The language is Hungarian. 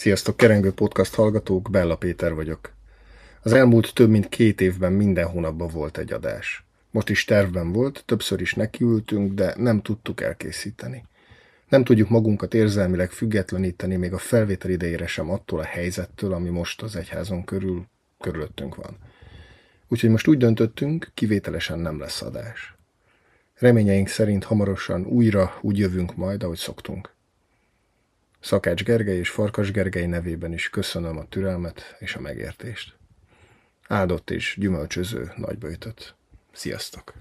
Sziasztok, Kerengő Podcast hallgatók, Bella Péter vagyok. Az elmúlt több mint két évben minden hónapban volt egy adás. Most is tervben volt, többször is nekiültünk, de nem tudtuk elkészíteni. Nem tudjuk magunkat érzelmileg függetleníteni még a felvétel idejére sem attól a helyzettől, ami most az egyházon körül, körülöttünk van. Úgyhogy most úgy döntöttünk, kivételesen nem lesz adás. Reményeink szerint hamarosan újra úgy jövünk majd, ahogy szoktunk. Szakács Gergely és Farkas Gergely nevében is köszönöm a türelmet és a megértést. Áldott és gyümölcsöző nagybőjtöt. Sziasztok!